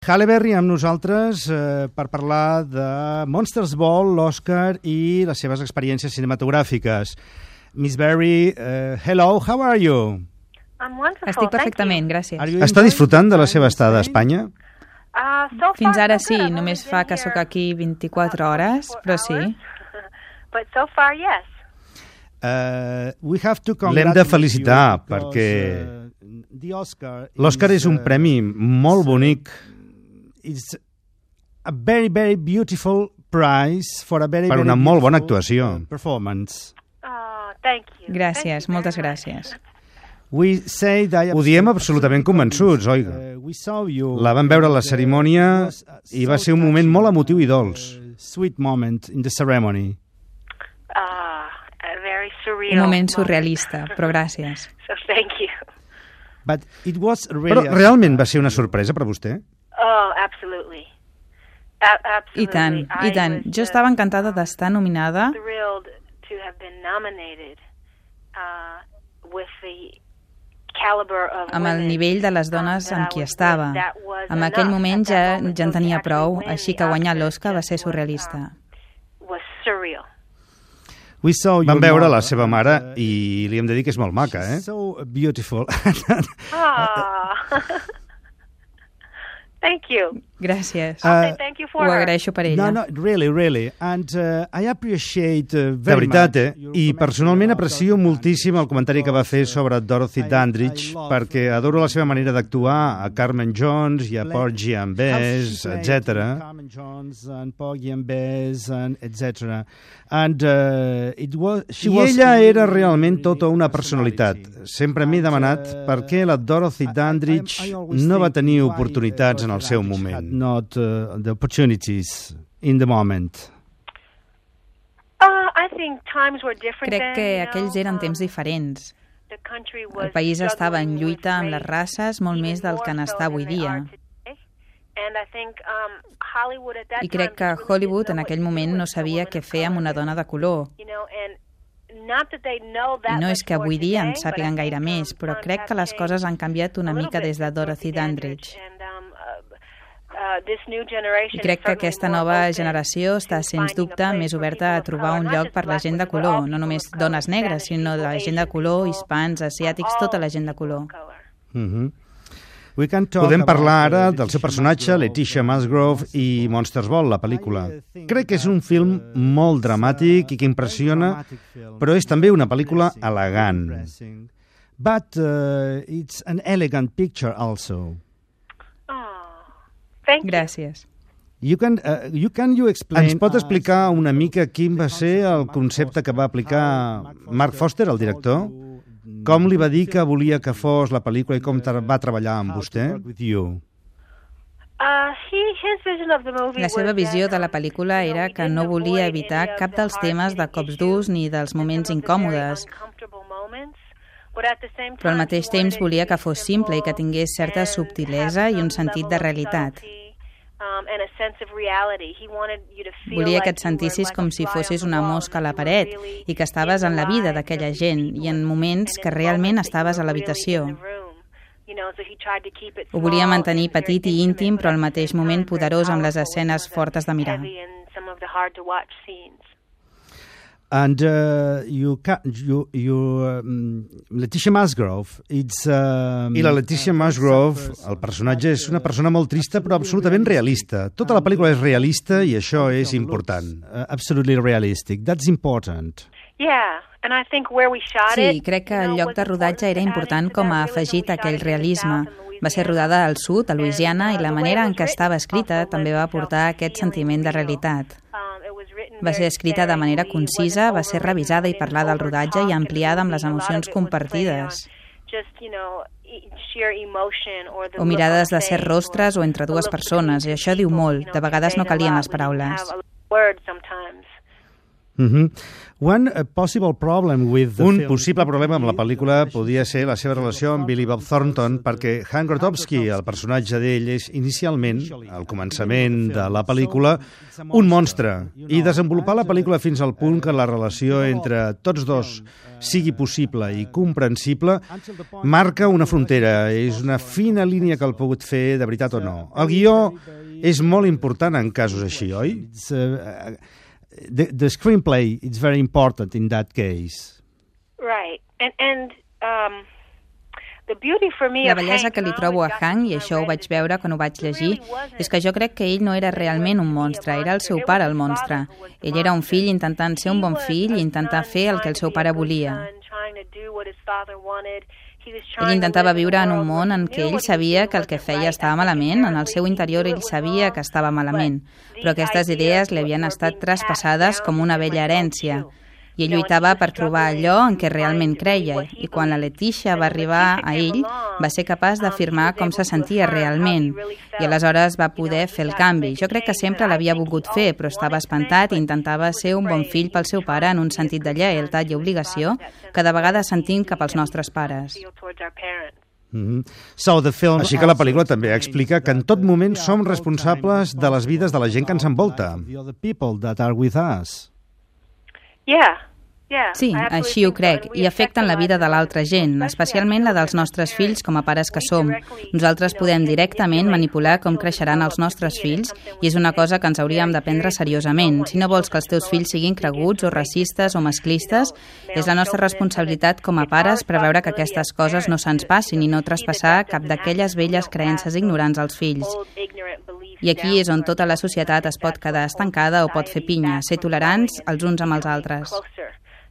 Halle Berry amb nosaltres eh, per parlar de Monsters Ball, l'Oscar i les seves experiències cinematogràfiques. Miss Berry, uh, hello, how are you? I'm wonderful. Estic thank perfectament, gràcies. Are you Està disfrutant de la seva estada a Espanya? Uh, so Fins ara sí, només fa que sóc aquí about 24 hores, 24 però sí. But so far, yes. Uh, we have to L'hem de felicitar perquè uh, Oscar l'Oscar és un uh, premi molt bonic. Uh, It's a very, very beautiful prize for a very, Per very una molt bona uh, actuació. beautiful, performance. Oh, thank you. Thank Gràcies, you moltes very much. gràcies. We say that uh, Ho diem absolutament convençuts, oiga. Uh, we saw you La vam veure a la cerimònia i va ser un moment molt emotiu i dolç. Sweet moment in the ceremony. Ah, a very surreal. Un moment surrealista, però gràcies. So thank you. But it was really uh, Però realment va ser una sorpresa per vostè? Oh, absolutely. A absolutely. I tant, i tant. I Jo uh, estava encantada d'estar nominada thrilled to have been nominated uh, with the caliber of amb el nivell de les um, dones amb qui estava. En aquell moment ja, ja en tenia prou, així que guanyar Oscar l'Oscar va ser surrealista. saw Vam veure la seva mare i li hem de dir que és molt maca, eh? So beautiful. Ah. Thank you. Gràcies. Uh, Okay, thank you for Ho agraeixo per No, ella. no, really, really. And uh, I appreciate uh, very De veritat, eh? I personalment aprecio moltíssim el comentari que va fer sobre Dorothy Dandridge perquè adoro la seva manera d'actuar a Carmen Jones i a Porgy and Bess, etc. Carmen Jones and Porgy and Bess, etc. And uh, it was, I ella era realment tota una personalitat. Sempre m'he demanat per què la Dorothy Dandridge no va tenir oportunitats en el seu moment. Not uh, the opportunities in the moment. Uh, I think times were different Crec que aquells eren um, temps diferents. the country was El país estava en lluita amb les race races molt més del que n'està avui dia. are today. And I think, um, Hollywood at that I crec que Hollywood en aquell moment no sabia què fer amb una dona de color. You know, and not that they know that I no és que avui dia en sàpiguen gaire um, més, però crec que les coses han canviat una mica des de Dorothy Dandridge. And, um, uh, uh, this new generation I crec que aquesta nova generació està, sens dubte, més oberta a trobar un lloc per la gent de color, no només dones negres, sinó de la gent de color, hispans, asiàtics, tota la gent de color. Mm -hmm. Podem parlar ara del seu personatge, Letitia Musgrove, i Monsters Ball, la pel·lícula. Crec que és un film molt dramàtic i que impressiona, però és també una pel·lícula elegant. But uh, it's an elegant picture also. Thank you. Gràcies. You can, uh, you can you explain Ens pot explicar una mica quin va ser el concepte que va aplicar Mark Foster, el director? Com li va dir que volia que fos la pel·lícula i com va treballar amb vostè? Uh, La seva visió de la pel·lícula era que no volia evitar cap dels temes de cops durs ni dels moments incòmodes, però al mateix temps volia que fos simple i que tingués certa and subtilesa i un sentit de realitat. um, Volia que et sentissis com si fossis una mosca a la paret i que estaves en la vida d'aquella gent i en moments que realment estaves a l'habitació. Ho volia mantenir petit i íntim, però al mateix moment poderós amb les escenes fortes de mirar. And uh, you, ca you, you um, Letitia Musgrove, it's... Um, I la Letitia Musgrove, el personatge, és una persona molt trista però absolutament realista. Tota la pel·lícula és realista i això és important. Uh, absolutely realistic. That's important. Yeah, and I think where we shot Sí, crec que el lloc de rodatge era important com a afegit We aquell realisme. Va ser rodada al sud, a Louisiana, i la manera en què estava escrita també va aportar aquest sentiment de real. realitat. Um, it was written Va ser escrita de manera concisa, va ser revisada i parlada al rodatge i ampliada amb les emocions compartides. O mirades de face rostres o entre dues persones, i això diu molt. De vegades no calien les paraules. have a word sometimes. Mm -hmm. One uh, possible problem with Un film... possible problema amb la pel·lícula podia ser la seva relació amb Billy Bob Thornton, perquè Hank Grotowski, el personatge d'ell, és inicialment, al començament de la pel·lícula, un monstre, i desenvolupar la pel·lícula fins al punt que la relació entre tots dos sigui possible i comprensible marca una frontera, és una fina línia que el pogut fer de veritat o no. El guió és molt important en casos així, oi? The, the screenplay is very important in that case. Right. And, and um, the beauty for me la bellesa que li trobo a Hank, i això ho vaig veure quan ho vaig llegir, és que jo crec que ell no era realment un monstre, era el seu pare el monstre. Ell era un fill intentant ser un bon fill i intentar fer el que el seu pare volia. Ell intentava viure en un món en què ell sabia que el que feia estava malament, en el seu interior ell sabia que estava malament, però aquestes idees li havien estat traspassades com una vella herència i ell lluitava per trobar allò en què realment creia i quan la Letícia va arribar a ell va ser capaç d'afirmar com se sentia realment i aleshores va poder fer el canvi. Jo crec que sempre l'havia volgut fer, però estava espantat i intentava ser un bon fill pel seu pare en un sentit de lleialtat i obligació que de vegades sentim cap als nostres pares. Mm -hmm. so the film... Així que la pel·lícula també explica que en tot moment som responsables de les vides de la gent que ens envolta. Yeah, Sí, així ho crec, i afecten la vida de l'altra gent, especialment la dels nostres fills com a pares que som. Nosaltres podem directament manipular com creixeran els nostres fills i és una cosa que ens hauríem de prendre seriosament. Si no vols que els teus fills siguin creguts o racistes o masclistes, és la nostra responsabilitat com a pares preveure que aquestes coses no se'ns passin i no traspassar cap d'aquelles velles creences ignorants als fills. I aquí és on tota la societat es pot quedar estancada o pot fer pinya, ser tolerants els uns amb els altres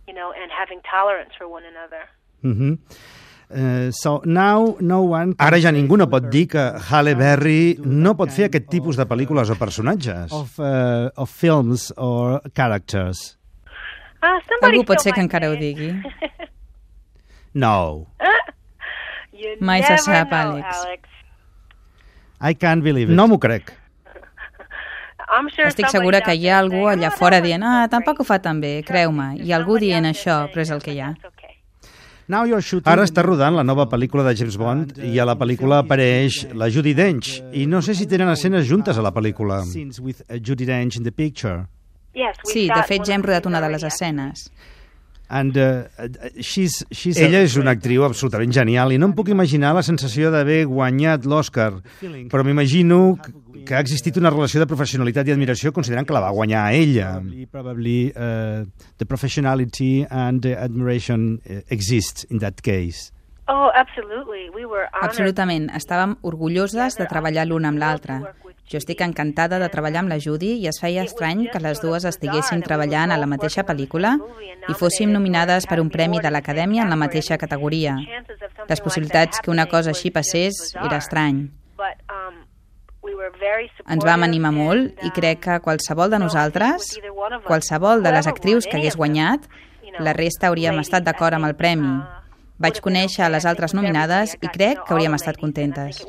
you know, and having tolerance for one another. Mm -hmm. Uh, so now no one Ara ja ningú no pot dir que Halle Berry no pot fer aquest tipus de pel·lícules o personatges. Of, uh, of films or characters. Uh, Algú pot ser que encara ho digui. no. Mai se sap, Àlex. I can't believe it. No m'ho crec. Estic segura que hi ha algú allà fora dient ah, tampoc ho fa tan bé, creu-me. Hi ha algú dient això, però és el que hi ha. Ara està rodant la nova pel·lícula de James Bond i a la pel·lícula apareix la Judy Dench i no sé si tenen escenes juntes a la pel·lícula. Sí, de fet ja hem rodat una de les escenes. And, uh, she's, she's Ella és una actriu absolutament genial i no em puc imaginar la sensació d'haver guanyat l'Oscar, però m'imagino que ha existit una relació de professionalitat i admiració considerant que la va guanyar a ella. Probably, uh, the professionality and the admiration uh, exists in that case. Oh, absolutely. We were Absolutament. Estàvem orgulloses de treballar l'una amb l'altra. Jo estic encantada de treballar amb la Judy i es feia estrany que les dues estiguessin treballant a la mateixa pel·lícula i fóssim nominades per un premi de l'Acadèmia en la mateixa categoria. Les possibilitats que una cosa així passés era estrany. Ens vam animar molt i crec que qualsevol de nosaltres, qualsevol de les actrius que hagués guanyat, la resta hauríem estat d'acord amb el premi. Vaig conèixer les altres nominades i crec que hauríem estat contentes.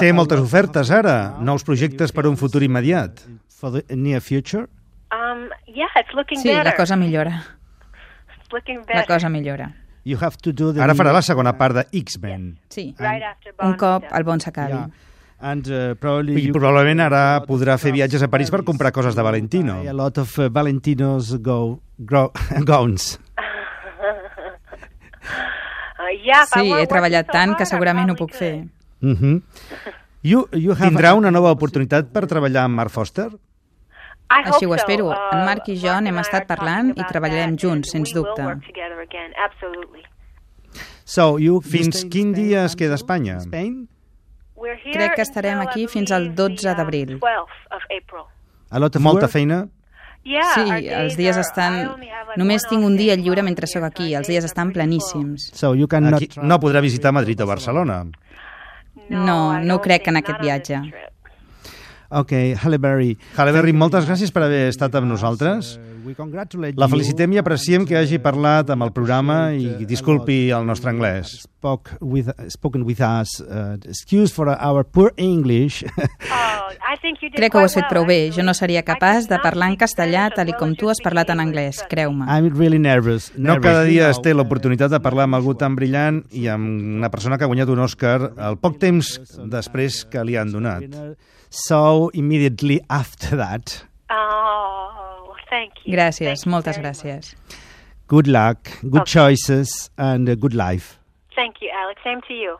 Té moltes ofertes ara, nous projectes per un futur immediat. Um, yeah, it's looking sí, la cosa millora. La cosa millora. You have to do the Ara farà la segona part de X-Men. Sí, un cop el bon s'acabi. Yeah. And, uh, probably I probablement ara podrà fer viatges a París per comprar coses de Valentino. A lot of uh, Valentinos go, go, gowns. sí, he treballat tant que segurament ho puc fer. Mm -hmm. you, you have Tindrà una nova oportunitat per treballar amb Mark Foster? Així ho espero. Uh, en Marc i jo n'hem estat parlant i treballarem junts, sens dubte. So, you Fins quin dia es queda a Espanya? Crec que estarem aquí fins al 12 d'abril. Molta feina? Sí, els dies estan... Només tinc un dia lliure mentre sóc aquí. Els dies estan planíssims. So you can not... Aquí no podrà visitar Madrid o Barcelona. No, no crec en aquest viatge. Ok, Halle Berry. Halle Berry, moltes gràcies per haver estat amb nosaltres. La felicitem i apreciem que hagi parlat amb el programa i disculpi el nostre anglès. Spoke with, spoken with us. Uh, excuse for our poor English. Oh, Crec que ho has fet prou bé. Jo no seria capaç de parlar en castellà tal i com tu has parlat en anglès, creu-me. I'm really nervous. No cada dia es té l'oportunitat de parlar amb algú tan brillant i amb una persona que ha guanyat un Òscar el poc temps després que li han donat. So, immediately after that... Oh. Gràcies, Thank moltes gràcies. Good luck, good Okay. choices, and a good life. Thank you, Alex. Same to you.